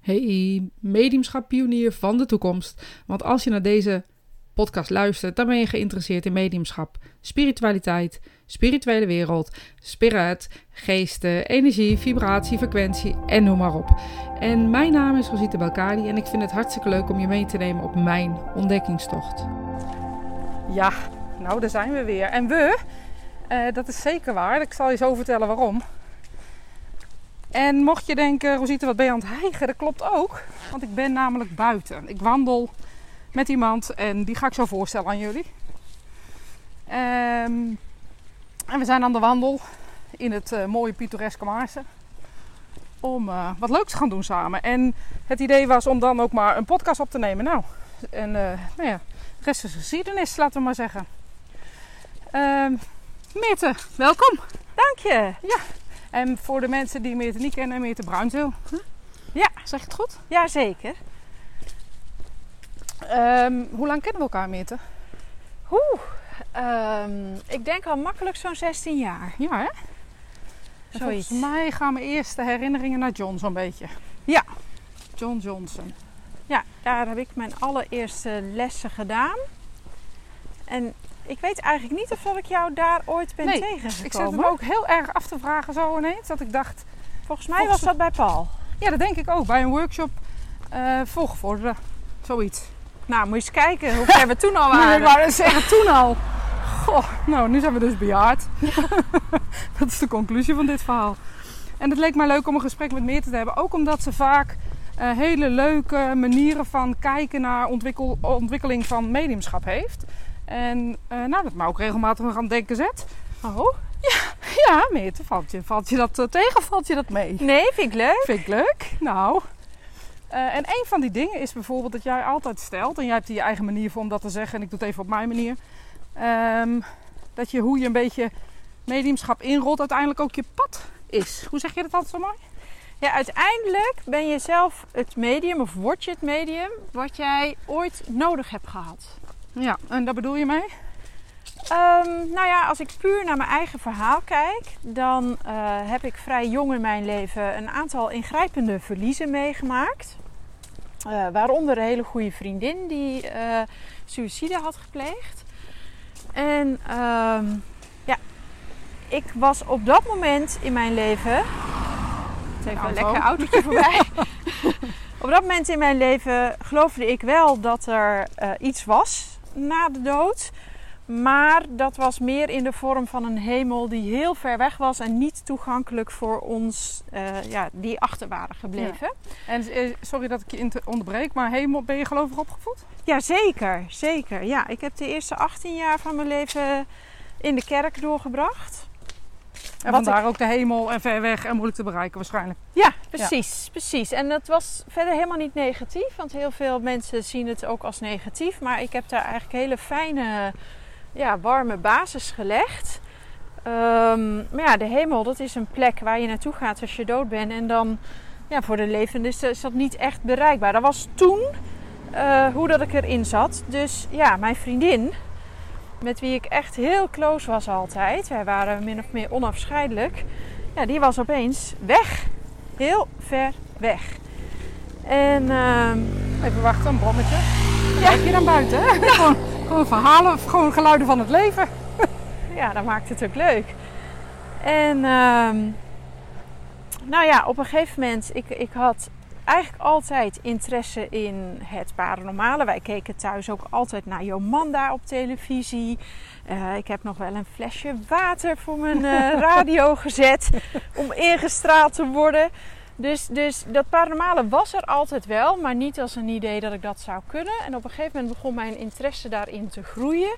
Hey, mediumschap pionier van de toekomst. Want als je naar deze podcast luistert, dan ben je geïnteresseerd in mediumschap, spiritualiteit, spirituele wereld, spirit, geesten, energie, vibratie, frequentie en noem maar op. En mijn naam is Rosita Belkadi en ik vind het hartstikke leuk om je mee te nemen op mijn ontdekkingstocht. Ja, nou daar zijn we weer. En we, eh, dat is zeker waar. Ik zal je zo vertellen waarom. En mocht je denken, Rosita, wat ben je aan het hijgen? Dat klopt ook, want ik ben namelijk buiten. Ik wandel met iemand en die ga ik zo voorstellen aan jullie. Ehm, en we zijn aan de wandel in het uh, mooie pittoreske Maarsen. Om uh, wat leuks te gaan doen samen. En het idee was om dan ook maar een podcast op te nemen. Nou, en uh, nou ja, de rest is geschiedenis, laten we maar zeggen. Meerte, welkom. Dank je. Ja, en voor de mensen die Meerte niet kennen, Meerte Bruinzeel. Huh? Ja. Zeg je het goed? Ja, zeker. Um, hoe lang kennen we elkaar, Meerte? Oeh, um, ik denk al makkelijk zo'n 16 jaar. Ja, hè? Zoiets. Volgens mij gaan mijn eerste herinneringen naar John zo'n beetje. Ja. John Johnson. Ja, daar heb ik mijn allereerste lessen gedaan. En ik weet eigenlijk niet of ik jou daar ooit ben nee, tegengekomen. Ik zat me ook heel erg af te vragen zo ineens. Dat ik dacht... Volgens mij volgens... was dat bij Paul. Ja, dat denk ik ook. Bij een workshop uh, volgevorderen. Zoiets. Nou, moet je eens kijken hoe ver we toen al waren. Nee, wou zeggen, toen al. Goh, nou, nu zijn we dus bejaard. dat is de conclusie van dit verhaal. En het leek mij leuk om een gesprek met Meerte te hebben. Ook omdat ze vaak uh, hele leuke manieren van kijken naar ontwikkel, ontwikkeling van mediumschap heeft. En uh, nou, dat me ook regelmatig aan het denken zet. Oh? Ja, ja Meerte, valt je, valt je dat uh, tegen of valt je dat mee? Nee, vind ik leuk. Vind ik leuk. Nou, uh, en een van die dingen is bijvoorbeeld dat jij altijd stelt, en jij hebt je eigen manier voor om dat te zeggen, en ik doe het even op mijn manier, um, dat je hoe je een beetje mediumschap inrolt, uiteindelijk ook je pad is. Hoe zeg je dat altijd zo mooi? Ja, uiteindelijk ben je zelf het medium, of word je het medium, wat jij ooit nodig hebt gehad. Ja, en daar bedoel je mee? Um, nou ja, als ik puur naar mijn eigen verhaal kijk, dan uh, heb ik vrij jong in mijn leven een aantal ingrijpende verliezen meegemaakt. Uh, waaronder een hele goede vriendin die uh, suïcide had gepleegd. En um, ja, ik was op dat moment in mijn leven. Het heeft een lekker autootje voorbij. op dat moment in mijn leven geloofde ik wel dat er iets was na de dood. Maar dat was meer in de vorm van een hemel die heel ver weg was en niet toegankelijk voor ons uh, ja, die achter waren gebleven. Ja. En uh, sorry dat ik je onderbreek, maar hemel, ben je gelovig opgevoed? Ja, zeker. Zeker. Ja, ik heb de eerste 18 jaar van mijn leven in de kerk doorgebracht. En Wat vandaar ik... ook de hemel en ver weg en moeilijk te bereiken waarschijnlijk. Ja, precies, ja. precies. En dat was verder helemaal niet negatief, want heel veel mensen zien het ook als negatief. Maar ik heb daar eigenlijk hele fijne ja, warme basis gelegd. Um, maar ja, de hemel, dat is een plek waar je naartoe gaat als je dood bent. En dan, ja, voor de levenden is, is dat niet echt bereikbaar. Dat was toen uh, hoe dat ik erin zat. Dus ja, mijn vriendin, met wie ik echt heel close was altijd. Wij waren min of meer onafscheidelijk. Ja, die was opeens weg. Heel ver weg. En uh, even wachten, een bommetje. Ja. Kijk je dan buiten, hè? Ja. Gewoon, gewoon verhalen, gewoon geluiden van het leven. ja, dat maakt het ook leuk. En uh, nou ja, op een gegeven moment, ik, ik had eigenlijk altijd interesse in het paranormale. Wij keken thuis ook altijd naar Jomanda op televisie. Uh, ik heb nog wel een flesje water voor mijn uh, radio gezet om ingestraald te worden. Dus, dus dat paranormale was er altijd wel, maar niet als een idee dat ik dat zou kunnen. En op een gegeven moment begon mijn interesse daarin te groeien.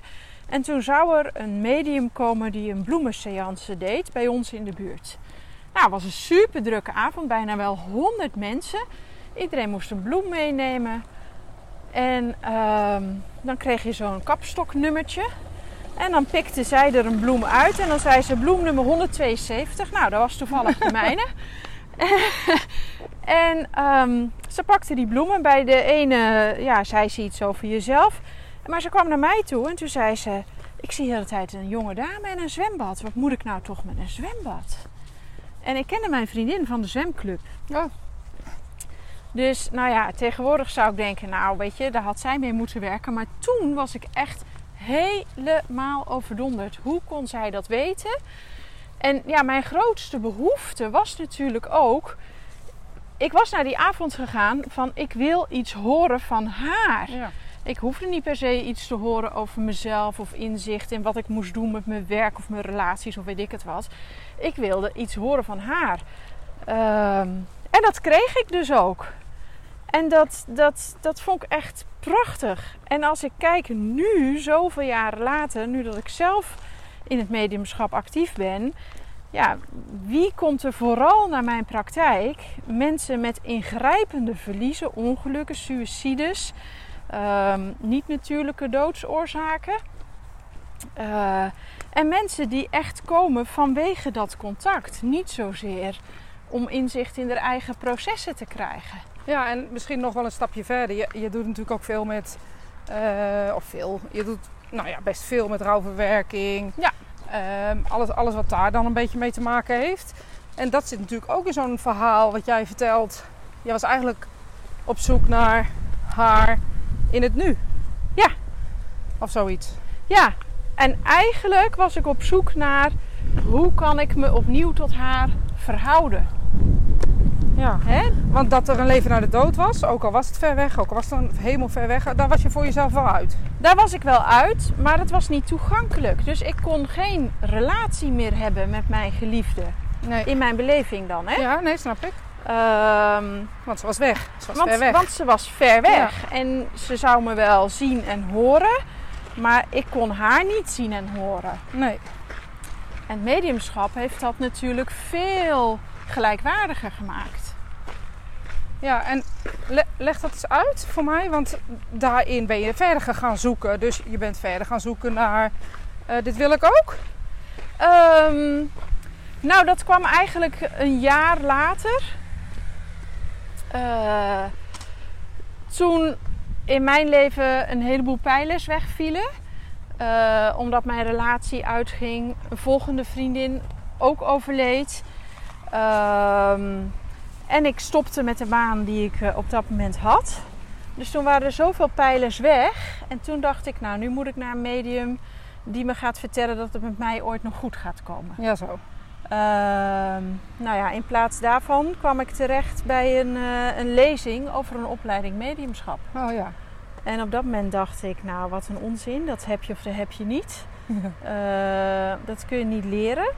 En toen zou er een medium komen die een bloemenseance deed bij ons in de buurt. Nou, het was een super drukke avond, bijna wel 100 mensen. Iedereen moest een bloem meenemen. En uh, dan kreeg je zo'n kapstoknummertje. En dan pikte zij er een bloem uit en dan zei ze bloem nummer 172. Nou, dat was toevallig de mijne. en um, ze pakte die bloemen. Bij de ene ja, zei ze iets over jezelf. Maar ze kwam naar mij toe en toen zei ze... Ik zie de hele tijd een jonge dame en een zwembad. Wat moet ik nou toch met een zwembad? En ik kende mijn vriendin van de zwemclub. Oh. Dus nou ja, tegenwoordig zou ik denken, nou weet je, daar had zij mee moeten werken. Maar toen was ik echt helemaal overdonderd. Hoe kon zij dat weten? En ja, mijn grootste behoefte was natuurlijk ook. Ik was naar die avond gegaan van ik wil iets horen van haar. Ja. Ik hoefde niet per se iets te horen over mezelf of inzicht in wat ik moest doen met mijn werk of mijn relaties of weet ik het wat. Ik wilde iets horen van haar. Ehm, en dat kreeg ik dus ook. En dat, dat, dat vond ik echt prachtig. En als ik kijk nu, zoveel jaren later, nu dat ik zelf in het mediumschap actief ben. Ja, wie komt er vooral naar mijn praktijk? Mensen met ingrijpende verliezen, ongelukken, suicides, ehm, niet-natuurlijke doodsoorzaken. Uh, en mensen die echt komen vanwege dat contact. Niet zozeer om inzicht in hun eigen processen te krijgen. Ja, en misschien nog wel een stapje verder. Je, je doet natuurlijk ook veel met, uh, of veel, je doet nou ja, best veel met rouwverwerking. Ja. Ehm, alles, alles wat daar dan een beetje mee te maken heeft. En dat zit natuurlijk ook in zo'n verhaal wat jij vertelt. Je was eigenlijk op zoek naar haar in het nu. Ja. Of zoiets. Ja. En eigenlijk was ik op zoek naar hoe kan ik me opnieuw tot haar verhouden. Ja, Hè? want dat er een leven naar de dood was, ook al was het ver weg, ook al was het een hemel ver weg, daar was je voor jezelf wel uit. Daar was ik wel uit, maar het was niet toegankelijk. Dus ik kon geen relatie meer hebben met mijn geliefde. Nee. In mijn beleving dan, hè? Ja, nee, snap ik. Um, want ze was weg. Ze was want, ver weg. Want ze was ver weg. Ja. En ze zou me wel zien en horen, maar ik kon haar niet zien en horen. Nee. En mediumschap heeft dat natuurlijk veel gelijkwaardiger gemaakt. Ja, en le leg dat eens uit voor mij, want daarin ben je verder gaan zoeken. Dus je bent verder gaan zoeken naar, uh, dit wil ik ook? Um, nou, dat kwam eigenlijk een jaar later. Uh, toen in mijn leven een heleboel pijlers wegvielen. Uh, omdat mijn relatie uitging, een volgende vriendin ook overleed. Um, en ik stopte met de baan die ik uh, op dat moment had. Dus toen waren er zoveel pijlers weg. En toen dacht ik, nou, nu moet ik naar een medium die me gaat vertellen dat het met mij ooit nog goed gaat komen. Ja, zo. Uh, nou ja, in plaats daarvan kwam ik terecht bij een, uh, een lezing over een opleiding mediumschap. Oh ja. En op dat moment dacht ik, nou wat een onzin, dat heb je of dat heb je niet. Ja. dat kun je niet leren.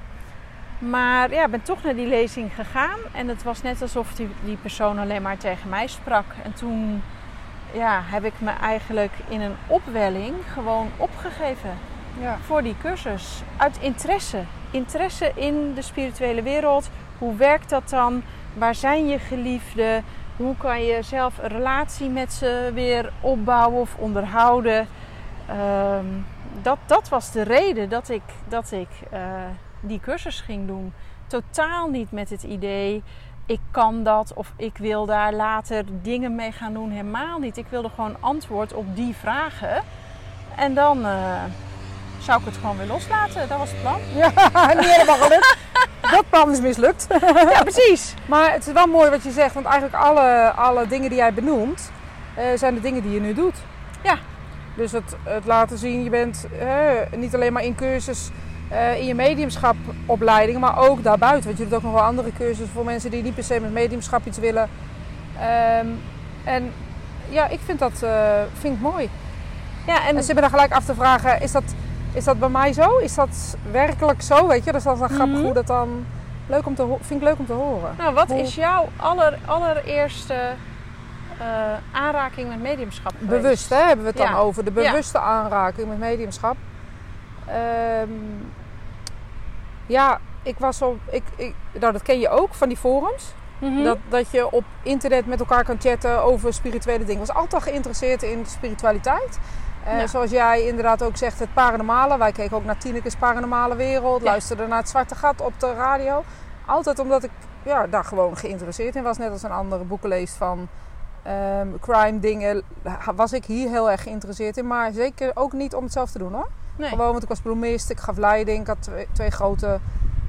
Maar ja, ik ben toch naar die lezing gegaan. En het was net alsof die, die persoon alleen maar tegen mij sprak. En toen ja, heb ik me eigenlijk in een opwelling gewoon opgegeven. Ja. Voor die cursus. Uit interesse. Interesse in de spirituele wereld. Hoe werkt dat dan? Waar zijn je geliefden? Hoe kan je zelf een relatie met ze weer opbouwen of onderhouden? Um, dat, dat was de reden dat ik, dat ik uh, die cursus ging doen. Totaal niet met het idee, ik kan dat of ik wil daar later dingen mee gaan doen. Helemaal niet. Ik wilde gewoon antwoord op die vragen. En dan uh, zou ik het gewoon weer loslaten. Dat was het plan. Ja, niet helemaal gelukt. dat plan is mislukt. ja, precies. Maar het is wel mooi wat je zegt. Want eigenlijk alle, alle dingen die jij benoemt, uh, zijn de dingen die je nu doet. Ja. Dus het, het laten zien, je bent uh, niet alleen maar in cursus uh, in je mediumschapopleiding, maar ook daarbuiten. Want je doet ook nog wel andere cursussen voor mensen die niet per se met mediumschap iets willen. Um, en ja, ik vind dat uh, vind ik mooi. Ja, en, en ze hebben dan gelijk af te vragen, is dat, is dat bij mij zo? Is dat werkelijk zo? Weet je, dus dat is dan grappig Mhm. hoe dat dan... Leuk om te vind ik leuk om te horen. Nou, wat Hoe- is jouw aller, allereerste uh, aanraking met mediumschap geweest? Bewust, hè, hebben we het dan over. De bewuste aanraking met mediumschap. Um, ja, ik was op... Ik, ik, nou, dat ken je ook van die forums. Mm-hmm. Dat, dat je op internet met elkaar kan chatten over spirituele dingen. Ik was altijd geïnteresseerd in spiritualiteit. Uh, Ja. Zoals jij inderdaad ook zegt, het paranormale. Wij keken ook naar Tineke's Paranormale Wereld. Ja. Luisterden naar het Zwarte Gat op de radio. Altijd omdat ik ja, daar gewoon geïnteresseerd in was. Net als een andere boeken leest van ehm, crime dingen. Was ik hier heel erg geïnteresseerd in. Maar zeker ook niet om het zelf te doen hoor. Nee. Gewoon, want ik was bloemist, ik gaf leiding. Ik had twee, twee grote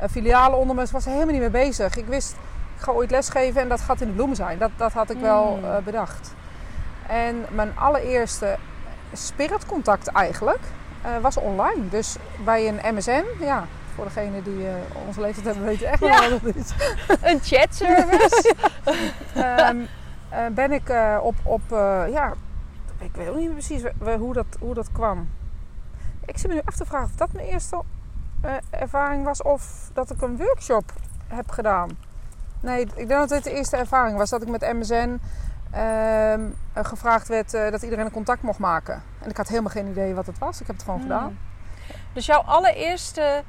uh, filialen onder me. Dus was er helemaal niet mee bezig. Ik wist ik ga ooit lesgeven en dat gaat in de bloemen zijn. Dat, dat had ik wel Mm. eh, bedacht. En mijn allereerste spiritcontact eigenlijk eh, was online. Dus bij een MSN, ja, voor degene die eh, onze leeftijd hebben weten echt wel Ja. wat het is. Een chatservice. Ehm, eh, ben ik op, op ja, ik weet ook niet meer precies hoe dat, hoe dat kwam. Ik zit me nu af te vragen of dat mijn eerste ervaring was of dat ik een workshop heb gedaan. Nee, ik denk dat dit de eerste ervaring was dat ik met MSN ehm, eh, gevraagd werd eh, dat iedereen een contact mocht maken. En ik had helemaal geen idee wat het was. Ik heb het gewoon gedaan. Dus jouw allereerste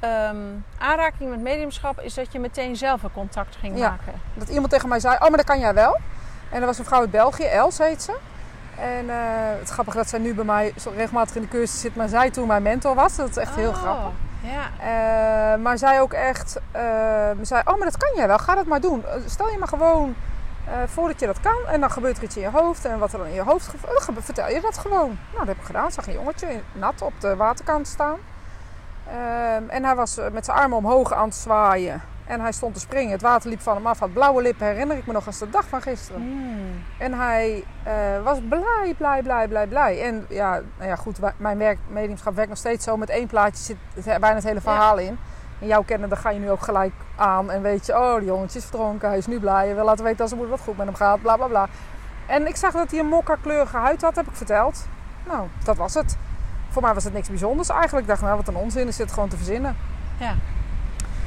ehm, aanraking met mediumschap is dat je meteen zelf een contact ging Ja. maken. Dat iemand tegen mij zei, oh maar dat kan jij wel. En er was een vrouw uit België, Els heet ze. En eh, het is grappig dat zij nu bij mij regelmatig in de cursus zit, maar zij toen mijn mentor was. Dat is echt heel Oh, grappig. Ja. Maar zij ook echt, eh, zei, oh maar dat kan jij wel, ga dat maar doen. Stel je maar gewoon eh, voor dat je dat kan en dan gebeurt er iets in je hoofd. En wat er dan in je hoofd gebeurt, dan gebe- vertel je dat gewoon. Nou, dat heb ik gedaan. Ik zag een jongetje nat op de waterkant staan. Ehm, en hij was eh, met zijn armen omhoog aan het zwaaien. En hij stond te springen. Het water liep van hem af. Had blauwe lippen, herinner ik me nog als de dag van gisteren. Mm. En hij eh, was blij, blij, blij, blij, blij. En ja, nou ja, goed, mijn werk, mediumschap werkt nog steeds zo. Met één plaatje zit bijna het hele verhaal in. En jouw kennen, dan ga je nu ook gelijk aan. En weet je, oh, die jongetje is verdronken. Hij is nu blij. Hij wil laten weten dat zijn moeder wat goed met hem gaat. Bla, bla, bla. En ik zag dat hij een mokka-kleurige huid had, heb ik verteld. Nou, dat was het. Voor mij was het niks bijzonders eigenlijk. Ik dacht, nou, wat een onzin is dit gewoon te verzinnen.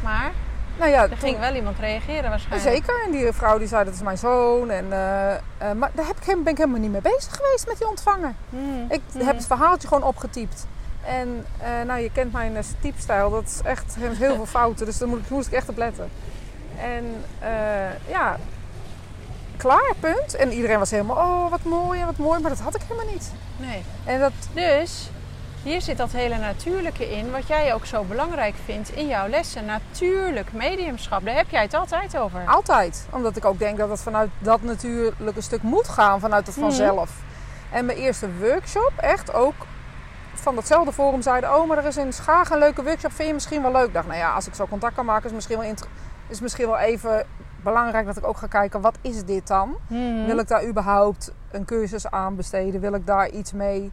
Maar Nou ja, er toen- ging wel iemand reageren waarschijnlijk. Zeker, en die vrouw die zei dat is mijn zoon. En, eh, eh, maar daar heb ik, ben ik helemaal niet mee bezig geweest met die ontvanger. Mm. Ik Mm. heb het verhaaltje gewoon opgetypt. En eh, nou, je kent mijn uh, typstijl, dat is echt heeft heel veel fouten. Dus daar moet ik, moest ik echt op letten. En eh, ja, klaar, punt. En iedereen was helemaal, oh wat mooi en wat mooi. Maar dat had ik helemaal niet. Nee. En dat, Dus hier zit dat hele natuurlijke in, wat jij ook zo belangrijk vindt in jouw lessen. Natuurlijk mediumschap, daar heb jij het altijd over. Altijd. Omdat ik ook denk dat het vanuit dat natuurlijke stuk moet gaan, vanuit het Mhm. vanzelf. En mijn eerste workshop, echt ook van datzelfde forum zeiden... Oh, maar er is in Schagen een leuke workshop, vind je misschien wel leuk? Ik dacht, nou ja, als ik zo contact kan maken, is misschien wel, is misschien wel even belangrijk dat ik ook ga kijken... Wat is dit dan? Mhm. Wil ik daar überhaupt een cursus aan besteden? Wil ik daar iets mee?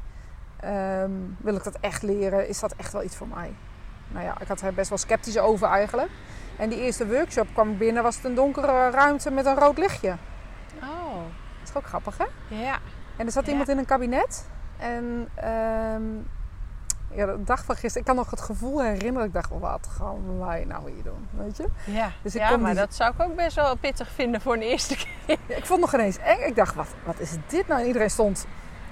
Ehm, wil ik dat echt leren? Is dat echt wel iets voor mij? Nou ja, ik had er best wel sceptisch over eigenlijk. En die eerste workshop kwam binnen, was het een donkere ruimte met een rood lichtje. Oh, Dat is ook grappig, hè? ja. En er zat Ja. iemand in een kabinet. En ehm, ja, de dag van gisteren, ik kan nog het gevoel herinneren. Ik dacht, wat gaan wij nou hier doen? Weet je? Ja, Dus ik ja maar die- dat zou ik ook best wel pittig vinden voor een eerste keer. Ja, ik vond het nog ineens eng. Ik dacht, wat, wat is dit nou? En iedereen stond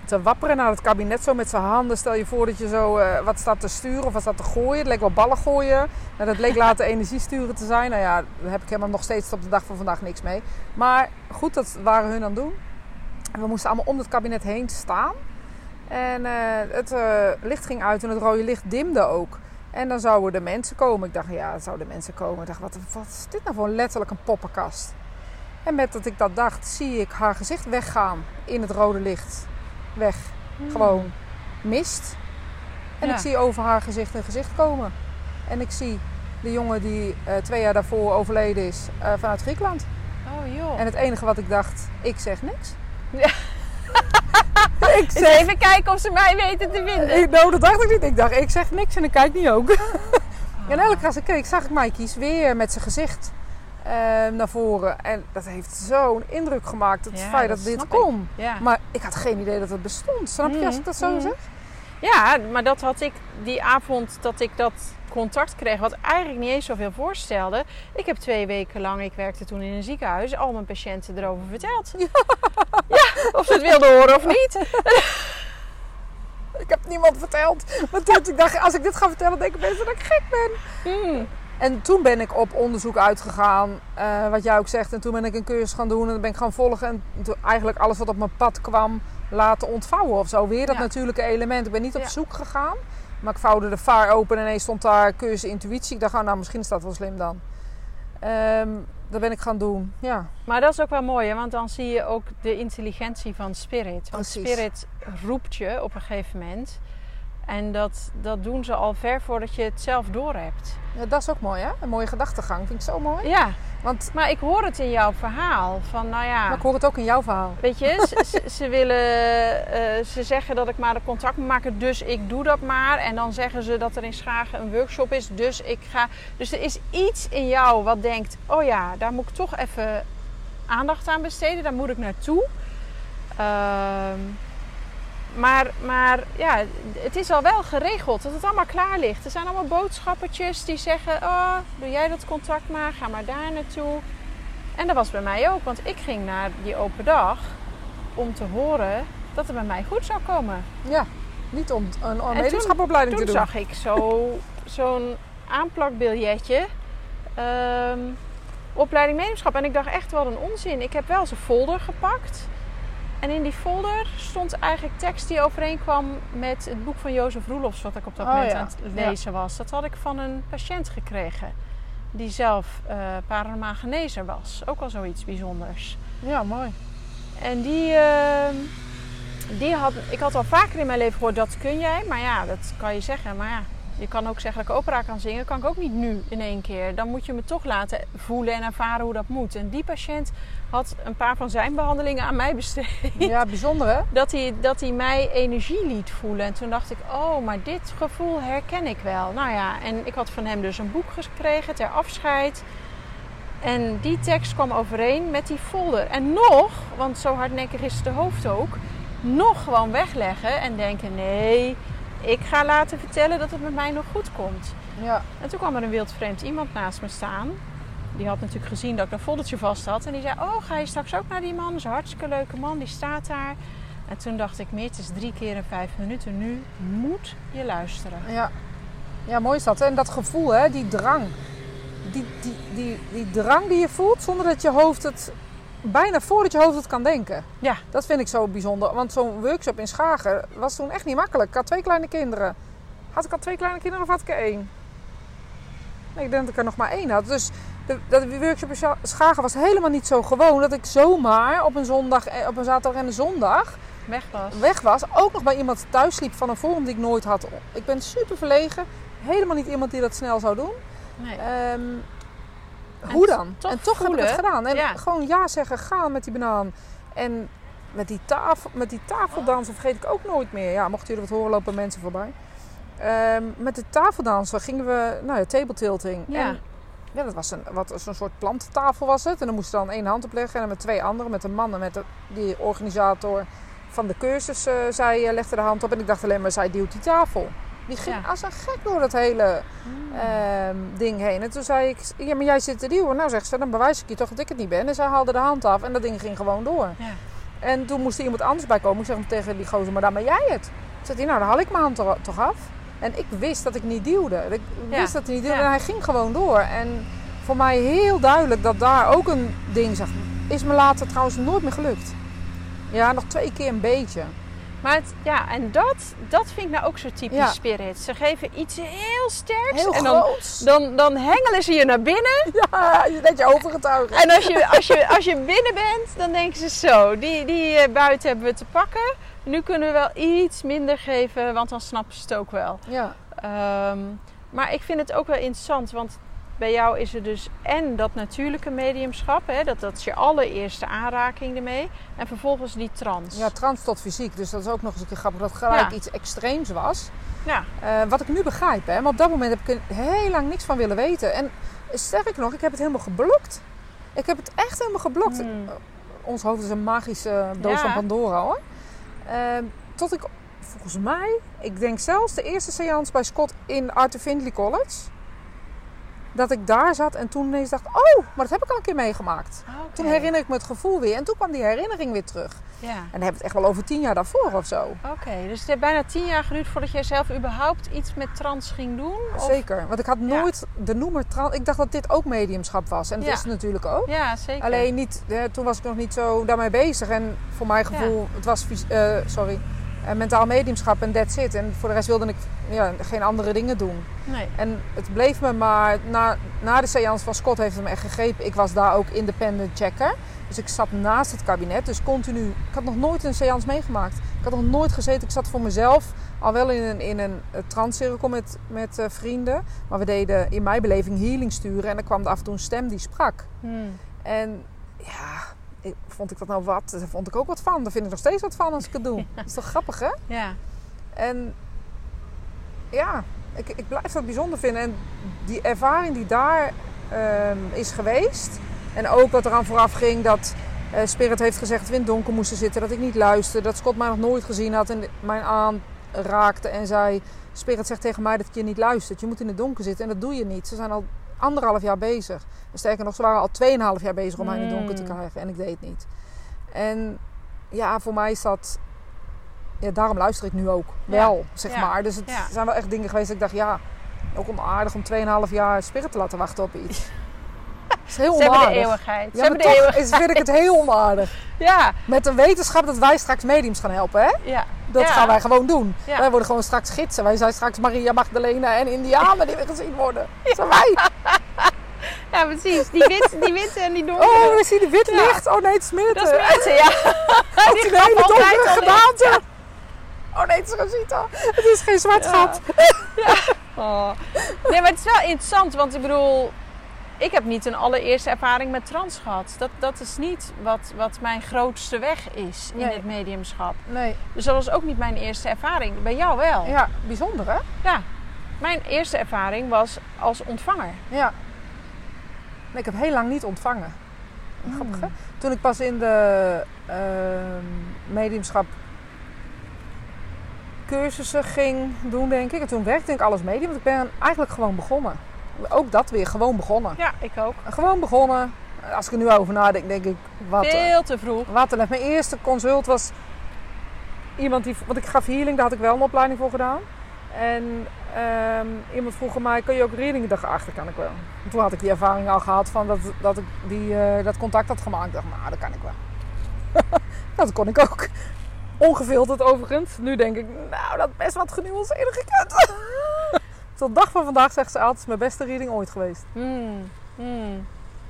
te wapperen naar het kabinet zo met zijn handen. Stel je voor dat je zo eh, wat staat te sturen of wat staat te gooien. Het leek wel ballen gooien. Nou, dat leek later energie sturen te zijn. Nou ja, daar heb ik helemaal nog steeds op de dag van vandaag niks mee. Maar goed, dat waren hun aan het doen. En we moesten allemaal om het kabinet heen staan. En eh, het eh, licht ging uit en het rode licht dimde ook. En dan zouden de mensen komen. Ik dacht, ja, zouden mensen komen. Ik dacht, wat, wat is dit nou voor letterlijk een poppenkast? En met dat ik dat dacht, zie ik haar gezicht weggaan in het rode licht. Weg. Gewoon mist. En Ja. ik zie over haar gezicht een gezicht komen. En ik zie de jongen die eh, twee jaar daarvoor overleden is vanuit Griekenland. Oh joh. En het enige wat ik dacht, ik zeg niks. Ja. Ik even kijken of ze mij weten te vinden. Ik, nou, dat dacht ik niet. Ik dacht, ik zeg niks en ik kijk niet ook. En elke keer als ik keek, zag ik Mikey's weer met zijn gezicht eh, naar voren. En dat heeft zo'n indruk gemaakt, het Ja, feit dat, dat dit kon. Ja. Maar ik had geen idee dat het bestond. Snap je als ik dat zo Mhm. zeg? Ja, maar dat had ik die avond dat ik dat contact kreeg, wat eigenlijk niet eens zoveel voorstelde. Ik heb twee weken lang, ik werkte toen in een ziekenhuis, al mijn patiënten erover verteld. Ja, of ze het wilden horen of niet. Ik heb niemand verteld. Want toen ik dacht, als ik dit ga vertellen, denken mensen dat ik gek ben. Hmm. En toen ben ik op onderzoek uitgegaan, eh, wat jij ook zegt. En toen ben ik een cursus gaan doen en dan ben ik gaan volgen. En toen eigenlijk alles wat op mijn pad kwam laten ontvouwen of zo. Weer dat Ja. natuurlijke element. Ik ben niet op Ja. zoek gegaan. Maar ik vouwde de vaar open en ineens stond daar cursus intuïtie. Ik dacht, oh, nou misschien is dat wel slim dan. Ehm, dat ben ik gaan doen, ja. Maar dat is ook wel mooi, hè? want dan zie je ook de intelligentie van spirit. Want Precies. spirit roept je op een gegeven moment. En dat, dat doen ze al ver voordat je het zelf doorhebt. Ja, dat is ook mooi, hè? Een mooie gedachtegang. Vind ik zo mooi. Ja, Want maar ik hoor het in jouw verhaal. Van nou ja, maar ik hoor het ook in jouw verhaal. weet je, ze, willen, eh, ze zeggen dat ik maar de contact moet maken, dus ik doe dat maar. En dan zeggen ze dat er in Schagen een workshop is, dus ik ga. Dus er is iets in jou wat denkt, oh ja, daar moet ik toch even aandacht aan besteden, daar moet ik naartoe. Ehm, maar, maar ja, het is al wel geregeld dat het allemaal klaar ligt. Er zijn allemaal boodschappertjes die zeggen: Oh, doe jij dat contact maar, ga maar daar naartoe. En dat was bij mij ook, want ik ging naar die open dag om te horen dat het bij mij goed zou komen. Ja, niet om een, toen- Toen te doen. zag ik zo, zo'n aanplakbiljetje. ehm, opleiding mediumschap. En ik dacht echt wel een onzin. Ik heb wel zijn folder gepakt. En in die folder stond eigenlijk tekst die overeenkwam met het boek van Jozef Roelofs, wat ik op dat Oh, moment ja. aan het lezen was. Dat had ik van een patiënt gekregen, die zelf genezer was. Ook al zoiets bijzonders. Ja, mooi. En die, ehm, die had, ik had al vaker in mijn leven gehoord, dat kun jij. Maar ja, dat kan je zeggen. Maar ja, je kan ook zeggen dat ik opera kan zingen. kan ik ook niet nu in één keer. Dan moet je me toch laten voelen en ervaren hoe dat moet. En die patiënt had een paar van zijn behandelingen aan mij besteed. Ja, bijzonder hè? Dat hij, dat hij mij energie liet voelen. En toen dacht ik, oh, maar dit gevoel herken ik wel. Nou ja, en ik had van hem dus een boek gekregen ter afscheid. En die tekst kwam overeen met die folder. En nog, want zo hardnekkig is de hoofd ook, nog gewoon wegleggen en denken: nee, ik ga laten vertellen dat het met mij nog goed komt. Ja. En toen kwam er een wildvreemd iemand naast me staan. Die had natuurlijk gezien dat ik een foldertje vast had. En die zei: Oh, ga je straks ook naar die man? Dat is een hartstikke leuke man, die staat daar. En toen dacht ik: Meer, het is drie keer in vijf minuten. Nu moet je luisteren. Ja. ja, mooi is dat. En dat gevoel, hè? die drang. Die, die, die, die drang die je voelt zonder dat je hoofd het... Bijna voordat je hoofd het kan denken. Ja. Dat vind ik zo bijzonder. Want zo'n workshop in Schagen was toen echt niet makkelijk. Ik had twee kleine kinderen. Had ik al twee kleine kinderen of had ik er één? Nee, ik denk dat ik er nog maar één had. Dus de, dat workshop in Scha- Schagen was helemaal niet zo gewoon. Dat ik zomaar op een, zondag, eh, op een zaterdag en een zondag Weg was. weg was. Ook nog bij iemand thuis liep van een forum die ik nooit had. Ik ben super verlegen. Helemaal niet iemand die dat snel zou doen. Nee. Ehm, hoe dan? toch en toch heb ik voelen. het gedaan. En Ja. gewoon ja zeggen, gaan met die banaan. En met die, tafel, met die tafeldansen vergeet ik ook nooit meer. Ja, mochten jullie wat horen, lopen mensen voorbij. Ehm, met de tafeldansen gingen we, nou ja, tabletilting. Ja. En, ja, dat was een, wat, zo'n soort plantentafel was het. En dan moest je dan één hand opleggen. En dan met twee anderen, met een man en met de, die organisator van de cursus, eh, zij eh, legde de hand op. En ik dacht alleen maar, zij duwt die tafel. Die ging Ja. als een gek door dat hele Hmm. ehm, ding heen. En toen zei ik, ja, maar jij zit te duwen. Nou, zegt ze, dan bewijs ik je toch dat ik het niet ben. En zij haalde de hand af en dat ding ging gewoon door. Ja. En toen moest er iemand anders bij komen. Ik zeg tegen die gozer, maar dan ben jij het. Zegt hij, nou, dan haal ik mijn hand toch af. En ik wist dat ik niet duwde. Ik Ja. wist dat hij niet duwde. En hij ging gewoon door. En voor mij heel duidelijk dat daar ook een ding zag. Is me later trouwens nooit meer gelukt. Ja, nog twee keer een beetje. Maar het, ja, en dat, dat vind ik nou ook zo typisch Ja. spirit. Ze geven iets heel sterks Heel en dan, dan, dan hengelen ze je naar binnen. Ja, je net je overgetuigd. En als je, als, je, als je binnen bent, dan denken ze zo, die, die eh, buiten hebben we te pakken. Nu kunnen we wel iets minder geven, want dan snappen ze het ook wel. Ja, Ehm, maar ik vind het ook wel interessant, want bij jou is er dus en dat natuurlijke mediumschap, hè, dat, dat is je allereerste aanraking ermee. En vervolgens die trans. ja, trans tot fysiek. Dus dat is ook nog eens een keer grappig dat gelijk Ja. iets extreems was. Ja. Eh, wat ik nu begrijp, hè, maar op dat moment heb ik er heel lang niks van willen weten. En sterker nog, ik heb het helemaal geblokt. Ik heb het echt helemaal geblokt. Hmm. Eh, Ons hoofd is een magische doos Ja. van Pandora hoor. Eh, tot ik, volgens mij, ik denk zelfs de eerste seance bij Scott in Arthur Findlay College. Dat ik daar zat en toen ineens dacht, oh, maar dat heb ik al een keer meegemaakt. Ah. Toen herinner ik me het gevoel weer en toen kwam die herinnering weer terug. Ja. En dan hebben we het echt wel over tien jaar daarvoor of zo. Oké, dus het heeft bijna tien jaar geduurd voordat jij zelf überhaupt iets met trans ging doen? Of- Zeker, want ik had Ja. nooit de noemer trans. Ik dacht dat dit ook mediumschap was. En dat Ja. is het natuurlijk ook. Ja, zeker. Alleen niet, eh, toen was ik nog niet zo daarmee bezig. En voor mijn gevoel, het was eh, sorry, mentaal mediumschap en that's it. En voor de rest wilde ik ja, geen andere dingen doen. Nee. En het bleef me maar, na, na de seance van Scott heeft het me echt gegrepen. Ik was daar ook independent checker. Dus ik zat naast het kabinet, dus continu. Ik had nog nooit een seance meegemaakt. Ik had nog nooit gezeten. Ik zat voor mezelf Al wel in een, in een eh, transcirkel met, met eh, vrienden. Maar we deden in mijn beleving healing sturen. En dan kwam er af en toe een stem die sprak. Hmm. En ja, ik, vond ik dat nou wat? Daar vond ik ook wat van. Daar vind ik nog steeds wat van als ik het doe. Dat is toch grappig, hè? Ja. En ja, ik, ik blijf dat bijzonder vinden. En die ervaring die daar ehm, is geweest. En ook wat eraan vooraf ging dat eh, Spirit heeft gezegd dat we in het donker moesten zitten. Dat ik niet luisterde. Dat Scott mij nog nooit gezien had en mij aanraakte en zei... Spirit zegt tegen mij dat je niet luistert. Je moet in het donker zitten en dat doe je niet. Ze zijn al anderhalf jaar bezig. Sterker nog, ze waren al tweeënhalf jaar bezig om mij in het donker te Mm. krijgen. En ik deed het niet. En ja, voor mij is dat... Ja, daarom luister ik nu ook wel, zeg ja, maar. Dus het ja. zijn wel echt dingen geweest dat ik dacht... Ja, ook onaardig om 2,5 jaar Spirit te laten wachten op iets. Dat is heel Ze hebben de onaardig. eeuwigheid. Ze Ja, hebben de eeuwigheid. is, vind ik het heel onaardig. Ja, Met de wetenschap dat wij straks mediums gaan helpen, hè? ja. Dat Ja. gaan wij gewoon doen. Ja. Wij worden gewoon straks gidsen. Wij zijn straks Maria Magdalena en Indianen die weer gezien worden. Dat zijn wij. ja, precies. Die witte, die witte en die donkere. Oh, we zien de wit Ja. licht. Oh nee, het smeert. dat is mensen, ja. Ook die hele altijd donkere al gedaante. Oh nee, het is Rosita. Het is geen zwart Ja. gat. Oh. Nee, maar het is wel interessant, want ik bedoel, ik heb niet een allereerste ervaring met trans gehad. Dat, dat is niet wat, wat mijn grootste weg is in Nee. het mediumschap. Nee, Dus dat was ook niet mijn eerste ervaring. Bij jou wel. ja, bijzonder hè? Ja. Mijn eerste ervaring was als ontvanger. Ja. Ik heb heel lang niet ontvangen. Grappig hè? Toen ik pas in de ehm, mediumschap cursussen ging doen, denk ik. En toen werkte ik alles medium. Want ik ben eigenlijk gewoon begonnen. Ook dat weer, gewoon begonnen. Ja, ik ook. Gewoon begonnen. Als ik er nu over nadenk, denk ik, wat, Veel te vroeg. wat een Mijn eerste consult was iemand die... Want ik gaf healing, daar had ik wel een opleiding voor gedaan. En ehm, iemand vroeg mij, kun je ook readingen? Dacht, ach, dat kan ik wel. En toen had ik die ervaring al gehad van dat, dat ik die, eh, dat contact had gemaakt. Ik dacht, nou, dat kan ik wel. dat kon ik ook. Ongefilterd overigens. Nu denk ik, nou, dat is best wat genuanceerder gekund. Tot dag van vandaag zegt ze altijd, het is mijn beste reading ooit geweest. Hmm.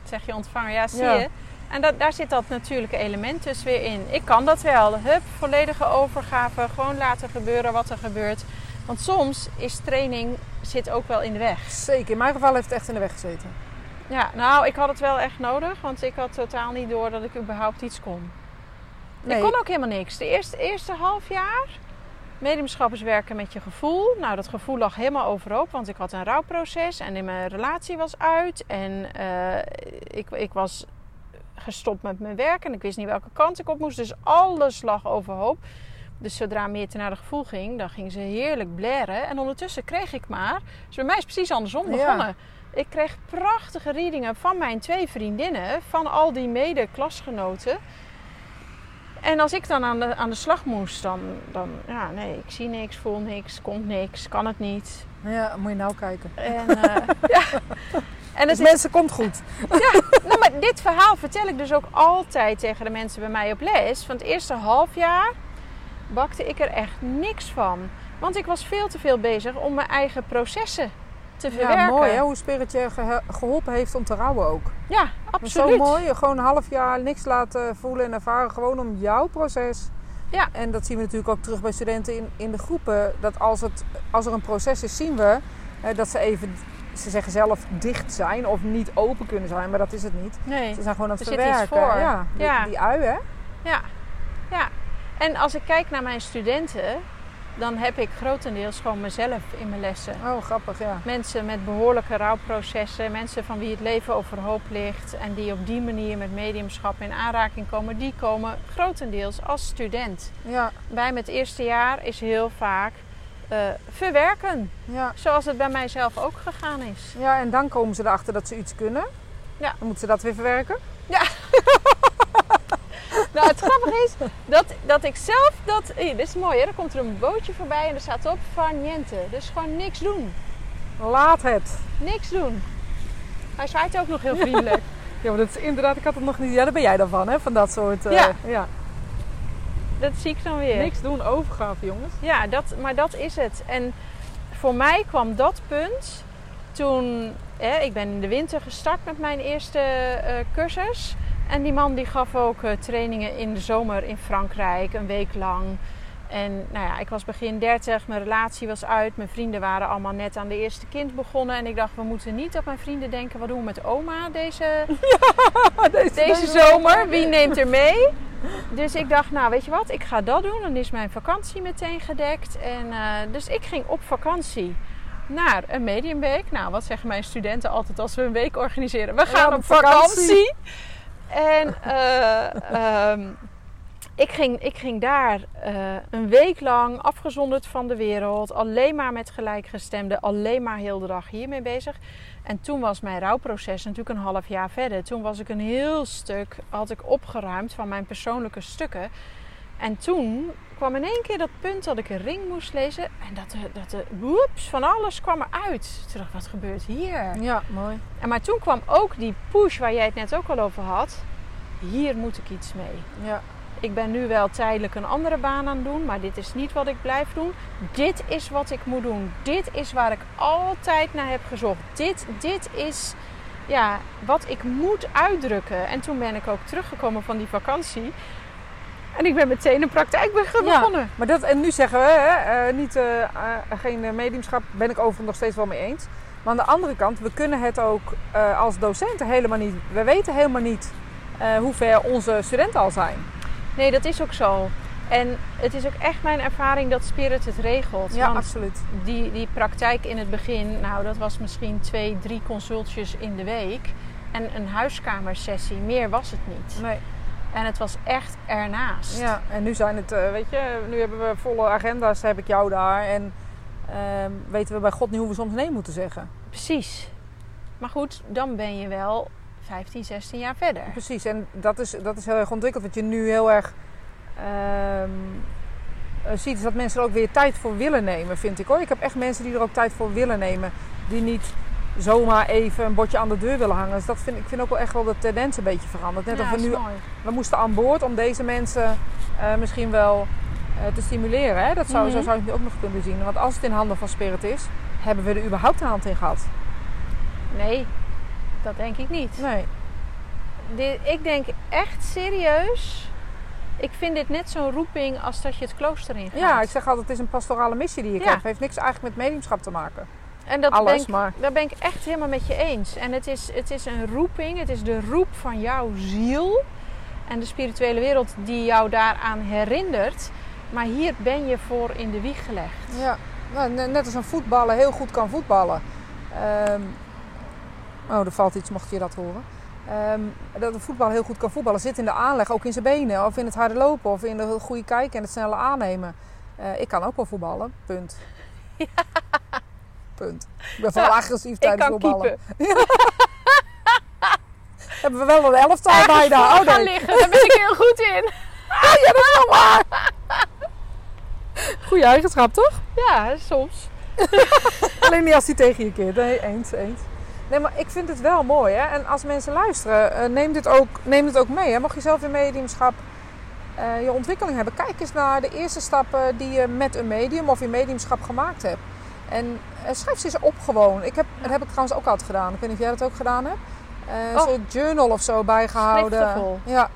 Zeg je ontvanger, ja, zie Ja. je. En dat, daar zit dat natuurlijke element dus weer in. Ik kan dat wel. Hup, volledige overgave. Gewoon laten gebeuren wat er gebeurt. Want soms is training zit ook wel in de weg. Zeker, in mijn geval heeft het echt in de weg gezeten. Ja, nou, ik had het wel echt nodig. Want ik had totaal niet door dat ik überhaupt iets kon. Nee. Ik kon ook helemaal niks. De eerste, eerste half jaar mediumschap is werken met je gevoel. Nou, dat gevoel lag helemaal overhoop, want ik had een rouwproces en in mijn relatie was uit. En eh, ik, ik was gestopt met mijn werk en ik wist niet welke kant ik op moest. Dus alles lag overhoop. Dus zodra Meerte naar de gevoel ging, dan ging ze heerlijk blaren. En ondertussen kreeg ik maar... Dus bij mij is het precies andersom Ja. begonnen. Ik kreeg prachtige readingen van mijn twee vriendinnen. Van al die mede-klasgenoten. En als ik dan aan de, aan de slag moest, dan, dan... Ja, nee, ik zie niks, voel niks, komt niks, kan het niet. Ja, moet je nou kijken. En, eh, ja. en Dus is mensen, komt goed. nou, maar dit verhaal vertel ik dus ook altijd tegen de mensen bij mij op les. Van het eerste half jaar bakte ik er echt niks van. Want ik was veel te veel bezig om mijn eigen processen te verwerken. Ja, mooi hè, hoe Spirit je geholpen heeft om te rouwen ook. Ja, absoluut. zo mooi, gewoon een half jaar niks laten voelen en ervaren. Gewoon om jouw proces. Ja. En dat zien we natuurlijk ook terug bij studenten in, in de groepen. Dat als, het, als er een proces is, zien we eh, dat ze even, ze zeggen zelf, dicht zijn of niet open kunnen zijn. Maar dat is het niet. Nee. Ze zijn gewoon aan het Er verwerken. voor. Ja, die, die ui hè. Ja, ja. En als ik kijk naar mijn studenten, dan heb ik grotendeels gewoon mezelf in mijn lessen. Oh, grappig ja. Mensen met behoorlijke rouwprocessen, mensen van wie het leven overhoop ligt en die op die manier met mediumschap in aanraking komen, die komen grotendeels als student. Ja, Bij mijn eerste jaar is heel vaak eh, verwerken, ja. zoals het bij mijzelf ook gegaan is. ja, en dan komen ze erachter dat ze iets kunnen. Ja. Dan moeten ze dat weer verwerken. Nou, dat, dat ik zelf dat. Dit is mooi, hè? Er komt er een bootje voorbij en er staat op van niente. Dus gewoon niks doen. Laat het. Niks doen. Hij zwaait ook nog heel vriendelijk. Ja, maar dat is inderdaad, ik had het nog niet. Ja, daar ben jij dan van, hè? Van dat soort. eh, Ja. ja. Dat zie ik dan weer. Niks doen, overgave, jongens. Ja, dat, maar dat is het. En voor mij kwam dat punt toen... Hè, ik ben in de winter gestart met mijn eerste eh, cursus. En die man die gaf ook eh, trainingen in de zomer in Frankrijk, een week lang. En nou ja, ik was begin 30, mijn relatie was uit, mijn vrienden waren allemaal net aan de eerste kind begonnen. En ik dacht, we moeten niet op mijn vrienden denken, wat doen we met oma deze, deze, deze zomer? Wie neemt er mee? Dus ik dacht, nou weet je wat, ik ga dat doen. Dan is mijn vakantie meteen gedekt. En, eh, dus ik ging op vakantie naar een mediumweek. Nou, wat zeggen mijn studenten altijd als we een week organiseren? We gaan op op vakantie. vakantie. En eh, ehm, ik, ging, ik ging daar eh, een week lang afgezonderd van de wereld. Alleen maar met gelijkgestemden. Alleen maar heel de dag hiermee bezig. En toen was mijn rouwproces natuurlijk een half jaar verder. Toen was ik een heel stuk, had ik opgeruimd van mijn persoonlijke stukken. En toen kwam in één keer dat punt dat ik een ring moest lezen. En dat de, dat de woeps, van alles kwam eruit. Toen dacht ik, wat gebeurt hier? Ja, mooi. En maar toen kwam ook die push waar jij het net ook al over had. Hier moet ik iets mee. Ja. Ik ben nu wel tijdelijk een andere baan aan het doen, maar dit is niet wat ik blijf doen. Dit is wat ik moet doen. Dit is waar ik altijd naar heb gezocht. Dit, dit is ja, wat ik moet uitdrukken. En toen ben ik ook teruggekomen van die vakantie. En ik ben meteen een praktijk be- Ja. begonnen. Maar dat, en nu zeggen we, hè, eh, niet, eh, eh, geen mediumschap, ben ik overigens nog steeds wel mee eens. Maar aan de andere kant, we kunnen het ook als docenten helemaal niet. We weten helemaal niet hoe ver onze studenten al zijn. Nee, dat is ook zo. En het is ook echt mijn ervaring dat Spirit het regelt. Ja, absoluut. die, die praktijk in het begin, nou dat was misschien twee, drie consultjes in de week. En een huiskamersessie, meer was het niet. Nee. En het was echt ernaast. Ja, en nu zijn het, eh, weet je, nu hebben we volle agenda's, heb ik jou daar. En ehm, weten we bij God niet hoe we soms nee moeten zeggen. Precies. Maar goed, dan ben je wel 15, 16 jaar verder. Precies, en dat is, dat is heel erg ontwikkeld. Wat je nu heel erg ehm, eh, ziet, is dat mensen er ook weer tijd voor willen nemen, vind ik hoor. Ik heb echt mensen die er ook tijd voor willen nemen. Die niet zomaar even een bordje aan de deur willen hangen. Dus dat vind, ik vind ook wel echt wel de tendens een beetje veranderd. Net ja, of we nu mooi. we moesten aan boord om deze mensen eh, misschien wel eh, te stimuleren. Hè? Dat zou, Zo Mhm. zou je het ook nog kunnen zien. Want als het in handen van Spirit is, hebben we er überhaupt een hand in gehad? Nee, dat denk ik niet. Nee. Dit- ik denk echt serieus. Ik vind dit net zo'n roeping als dat je het klooster in gaat. Ja, ik zeg altijd, het is een pastorale missie die je Ja. krijgt. Het heeft niks eigenlijk met mediumschap te maken. En dat Alles, ben ik, maar- daar ben ik echt helemaal met je eens. En het is, het is een roeping, het is de roep van jouw ziel. En de spirituele wereld die jou daaraan herinnert. Maar hier ben je voor in de wieg gelegd. Ja, nou, ne- net als een voetballer heel goed kan voetballen. Ehm, oh, er valt iets, mocht je dat horen. Ehm, dat een voetballer heel goed kan voetballen zit in de aanleg, ook in zijn benen. Of in het harde lopen, of in de goede kijken en het snelle aannemen. Eh, ik kan ook wel voetballen, punt. Punt. Ik ben vooral Ja, agressief tijdens voetballen. Hebben we wel een elftal bijna. Oh gaan nee, liggen, daar ben ik heel goed in. goede eigenschap toch? Ja, soms. Alleen niet als hij tegen je keert. Nee, eens, eens. Nee, maar ik vind het wel mooi. Hè? En als mensen luisteren, eh, neem, dit ook, neem dit ook mee. Hè? Mocht je zelf in mediumschap eh, je ontwikkeling hebben, kijk eens naar de eerste stappen die je met een medium of in mediumschap gemaakt hebt. En eh, schrijf ze eens op gewoon. Ik heb, dat heb ik trouwens ook altijd gedaan. Ik weet niet of jij dat ook gedaan hebt. Oh. soort journal of zo bijgehouden. Schriftenvol. Ja.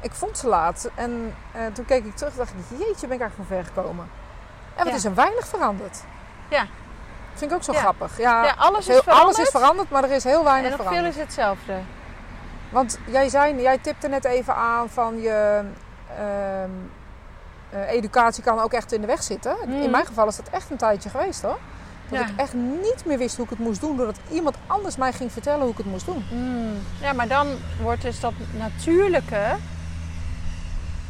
Ik vond ze laat. En eh, toen keek ik terug en dacht ik, jeetje, ben ik eigenlijk van ver gekomen. En wat Ja. is er weinig veranderd. Ja. Vind ik ook zo Ja. grappig. Ja, Ja, alles is heel- alles veranderd. is veranderd, maar er is heel En weinig nog veel veranderd. is hetzelfde. Want jij, zei, jij tipte net even aan van je ehm, eh, educatie kan ook echt in de weg zitten. In Mhm. mijn geval is dat echt een tijdje geweest hoor. Dat Ja. ik echt niet meer wist hoe ik het moest doen. Doordat iemand anders mij ging vertellen hoe ik het moest doen. Mm. Ja, maar dan wordt dus dat natuurlijke.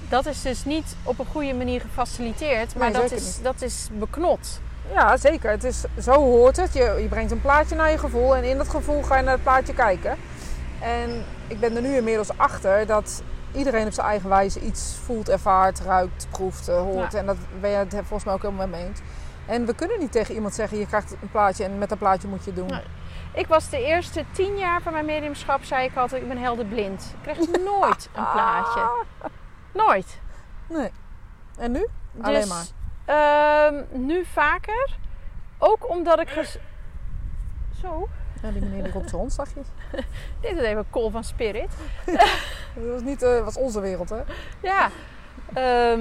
Dat is dus niet op een goede manier gefaciliteerd, maar Nee, dat, is, niet. dat is beknot. Ja, zeker. Het is, zo hoort het. Je, je brengt een plaatje naar je gevoel en in dat gevoel ga je naar het plaatje kijken. En ik ben er nu inmiddels achter dat iedereen op zijn eigen wijze iets voelt, ervaart, ruikt, proeft, eh, hoort. Ja. En dat ben je het volgens mij ook helemaal mee eens. En we kunnen niet tegen iemand zeggen, je krijgt een plaatje en met dat plaatje moet je het doen. Nee. Ik was de eerste tien jaar van mijn mediumschap, zei ik altijd, ik ben helder blind. Ik kreeg nooit een plaatje. Nooit. Nee. En nu? Dus, Alleen maar. ehm, nu vaker. Ook omdat ik... Zo, Ja, die meneer die roept zijn hond, zag je? dit is even call van Spirit. Dat was, niet, eh, was onze wereld, hè? Ja. Ehm,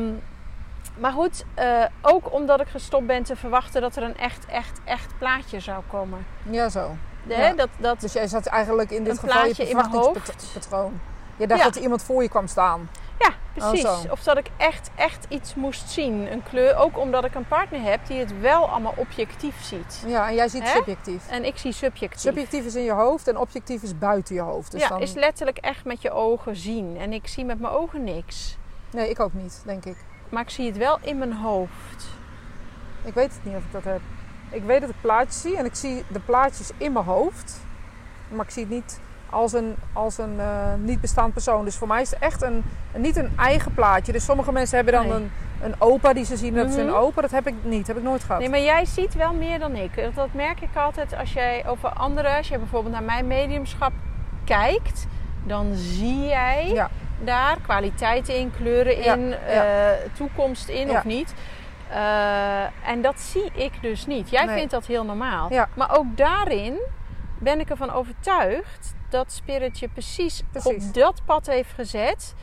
Maar goed, eh, ook omdat ik gestopt ben te verwachten dat er een echt, echt, echt plaatje zou komen. Ja, zo. De- Ja. hè, dat, dat, Dus jij zat eigenlijk in dit geval je plaatje in mijn verwachtingspatroon. Je dacht Ja. dat er iemand voor je kwam staan. Ja, precies. Oh, of dat ik echt, echt iets moest zien. Een kleur. Ook omdat ik een partner heb die het wel allemaal objectief ziet. Ja, en jij ziet Hè? subjectief. En ik zie subjectief. Subjectief is in je hoofd en objectief is buiten je hoofd. Dus ja, dan... is letterlijk echt met je ogen zien. En ik zie met mijn ogen niks. Nee, ik ook niet, denk ik. Maar ik zie het wel in mijn hoofd. Ik weet het niet of ik dat heb. Ik weet dat ik plaatjes zie en ik zie de plaatjes in mijn hoofd. Maar ik zie het niet als een, als een eh, niet bestaand persoon. Dus voor mij is het echt een, niet een eigen plaatje. Dus sommige mensen hebben dan Nee. een, een opa die ze zien dat ze een opa. Dat heb ik niet, heb ik nooit gehad. Nee, maar jij ziet wel meer dan ik. Dat- merk ik altijd als jij over anderen, als je bijvoorbeeld naar mijn mediumschap kijkt, dan zie jij Ja. daar kwaliteiten in, kleuren in, ja. eh, toekomst in of niet. Eh, en dat zie ik dus niet. Jij Nee. vindt dat heel normaal. Ja. Maar ook daarin ben ik ervan overtuigd dat Spirit je precies, Precies. op dat pad heeft gezet.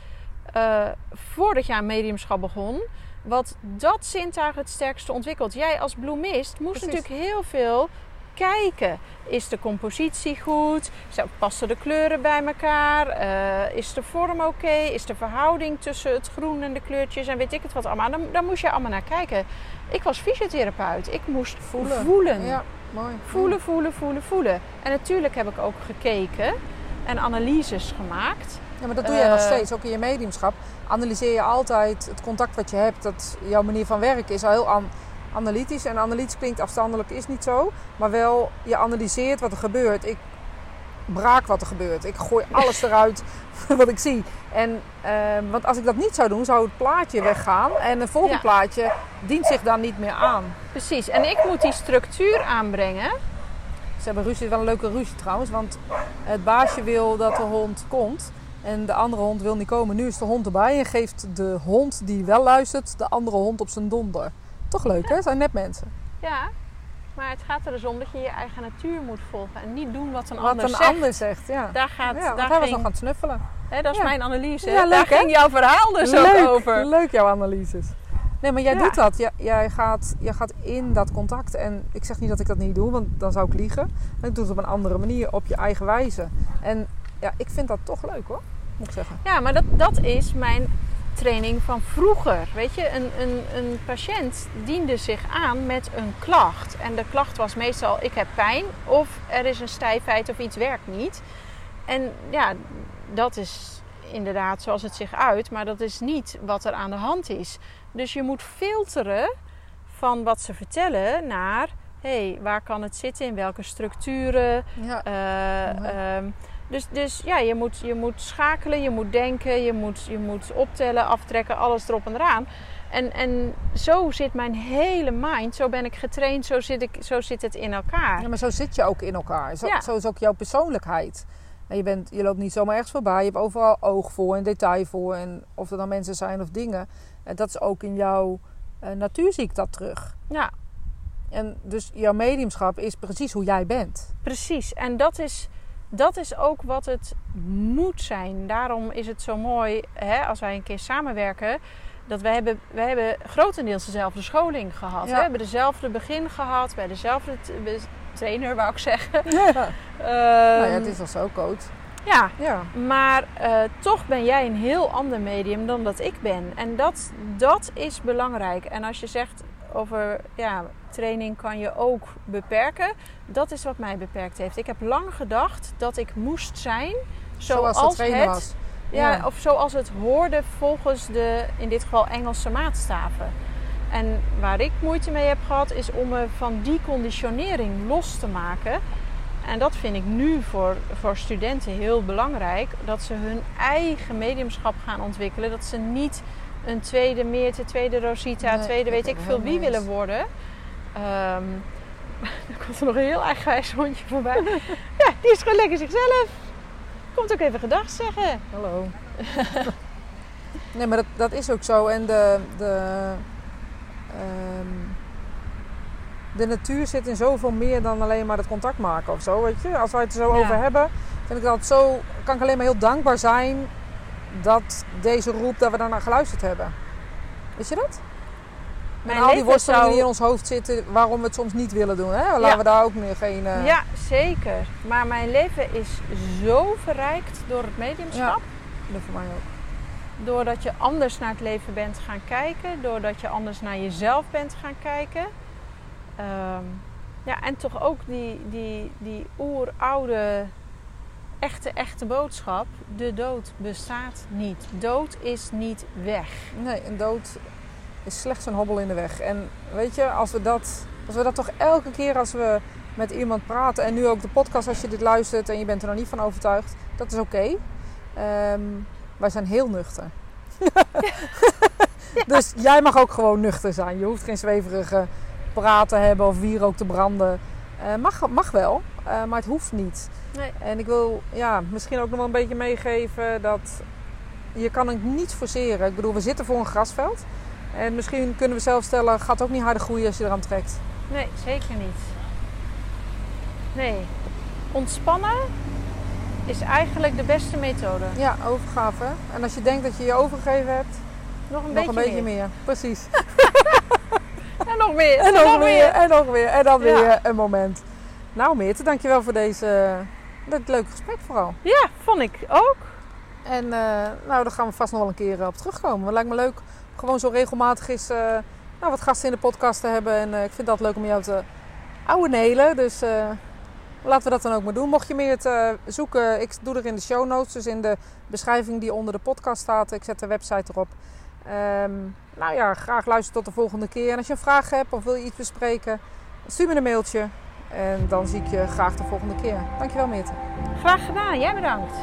eh, voordat je aan mediumschap begon. Wat dat zintuig het sterkste ontwikkelt. Jij als bloemist moest Precies. natuurlijk heel veel kijken. Is de compositie goed? Passen de kleuren bij elkaar? Eh, is de vorm oké? Is de verhouding tussen het groen en de kleurtjes en weet ik het wat allemaal? Dan, daar moest je allemaal naar kijken. Ik was fysiotherapeut. Ik moest voelen. voelen. Ja, mooi. Voelen, voelen, voelen, voelen. En natuurlijk heb ik ook gekeken en analyses gemaakt. Ja, maar dat doe jij nog Eh, steeds, ook in je mediumschap. Analyseer je altijd het contact wat je hebt. Dat jouw manier van werken is al heel an- analytisch. En analytisch klinkt afstandelijk, is niet zo. Maar wel, je analyseert wat er gebeurt. Ik braak wat er gebeurt. Ik gooi alles eruit wat ik zie. En, ehm, want als ik dat niet zou doen, zou het plaatje weggaan. En een volgend Ja. plaatje dient zich dan niet meer aan. Precies. En ik moet die structuur aanbrengen. Ze hebben ruzie, wel een leuke ruzie trouwens. Want het baasje wil dat de hond komt. En de andere hond wil niet komen. Nu is de hond erbij en geeft de hond die wel luistert de andere hond op zijn donder. Toch leuk hè? Het zijn net mensen. Ja. Maar het gaat er dus om dat je je eigen natuur moet volgen. En niet doen wat een Wat ander een zegt. ander zegt, ja. Daar gaat, ja daar hij was ging, nog aan het snuffelen. hè, dat is Ja. mijn analyse. Ja, leuk, daar hè? ging jouw verhaal dus leuk, ook over. leuk jouw analyses. Nee, maar jij doet dat. Jij, jij, gaat, jij gaat in dat contact. En ik zeg niet dat ik dat niet doe, want dan zou ik liegen. Maar ik doe het op een andere manier, op je eigen wijze. En ja, ik vind dat toch leuk hoor, moet ik zeggen. Ja, maar dat, dat is mijn training van vroeger. Weet je, een, een, een patiënt diende zich aan met een klacht. En de klacht was meestal: ik heb pijn, of er is een stijfheid of iets werkt niet. En ja, dat is inderdaad zoals het zich uit, maar dat is niet wat er aan de hand is. Dus je moet filteren van wat ze vertellen naar: hé, hey, waar kan het zitten, in welke structuren. Ja. Mooi. Dus, dus ja, je moet, je moet schakelen, je moet denken, je moet, je moet optellen, aftrekken, alles erop en eraan. En, en zo zit mijn hele mind, zo ben ik getraind, zo zit, ik, zo zit het in elkaar. Ja, maar zo zit je ook in elkaar. Zo, Ja. zo is ook jouw persoonlijkheid. En je, bent, je loopt niet zomaar ergens voorbij. Je hebt overal oog voor en detail voor. En of er dan mensen zijn of dingen. En dat is ook in jouw eh, natuur zie ik dat terug. Ja, En dus jouw mediumschap is precies hoe jij bent. precies. En dat is, dat is ook wat het moet zijn. Daarom is het zo mooi hè, als wij een keer samenwerken. Dat wij hebben, wij hebben grotendeels dezelfde scholing gehad. Ja. We hebben dezelfde begin gehad, bij dezelfde trainer, wou ik zeggen. Ja. nou ja, Ehm, het is al zo, coach. ja, Ja. Maar eh, toch ben jij een heel ander medium dan dat ik ben. En dat, dat is belangrijk. En als je zegt over ja, training kan je ook beperken. Dat is wat mij beperkt heeft. Ik heb lang gedacht dat ik moest zijn zoals, het, was. Ja, Ja. Of zoals het hoorde volgens de, in dit geval Engelse maatstaven. En waar ik moeite mee heb gehad, is om me van die conditionering los te maken. En dat vind ik nu voor, voor studenten heel belangrijk. Dat ze hun eigen mediumschap gaan ontwikkelen. Dat ze niet een tweede Meerte, tweede Rosita, Nee, tweede weet ik veel wie willen worden. Ehm er komt er nog een heel eigenwijs hondje voorbij. ja, die is gewoon lekker zichzelf. Komt ook even gedag zeggen. Hallo. nee, maar dat, dat is ook zo. En de, de, ehm, de natuur zit in zoveel meer dan alleen maar het contact maken of zo. Weet je? Als wij het er zo Ja. over hebben, vind ik dat zo, kan ik alleen maar heel dankbaar zijn dat deze roep, dat we daarnaar geluisterd hebben. Weet je dat? Mijn en al die worstelingen zou- die in ons hoofd zitten, waarom we het soms niet willen doen. Hè? Laten Ja. we daar ook meer geen... eh, Ja, zeker. Maar mijn leven is zo verrijkt door het mediumschap. Dat voor mij ook. Doordat je anders naar het leven bent gaan kijken. Doordat je anders naar jezelf bent gaan kijken. Ehm, ja, en toch ook die, die, die oeroude, echte, echte boodschap. De dood bestaat niet. Dood is niet weg. Nee, een dood is slechts een hobbel in de weg. En weet je, als we dat, als we dat toch elke keer als we met iemand praten... en nu ook de podcast als je dit luistert en je bent er nog niet van overtuigd... dat is oké. Ehm, wij zijn heel nuchter. Dus jij mag ook gewoon nuchter zijn. Je hoeft geen zweverige praat te hebben of wierook te branden. Eh, mag, mag wel, eh, maar het hoeft niet. Nee. En ik wil ja, misschien ook nog wel een beetje meegeven dat je kan het niet forceren. Ik bedoel, we zitten voor een grasveld. En misschien kunnen we zelf stellen, gaat ook niet harder groeien als je eraan trekt. Nee, zeker niet. Nee. Ontspannen is eigenlijk de beste methode. Ja, overgave. En als je denkt dat je je overgegeven hebt, Nog een nog beetje, een beetje meer. meer. Precies. En nog meer. En nog weer, en nog weer, en dan Ja. weer een moment. Nou Meerte, dankjewel voor deze, dit leuke gesprek vooral. Ja, vond ik ook. En eh, nou, daar gaan we vast nog wel een keer eh, op terugkomen. Het lijkt me leuk, gewoon zo regelmatig is, eh, nou, wat gasten in de podcast te hebben. En eh, ik vind dat leuk om jou te ouwe nelen. Dus eh, laten we dat dan ook maar doen. Mocht je meer te zoeken, ik doe er in de show notes. Dus in de beschrijving die onder de podcast staat. Ik zet de website erop. Ehm, nou ja, graag luister tot de volgende keer. En als je een vraag hebt of wil je iets bespreken, stuur me een mailtje. En dan zie ik je graag de volgende keer. Dankjewel Meerte. Graag gedaan. Jij bedankt.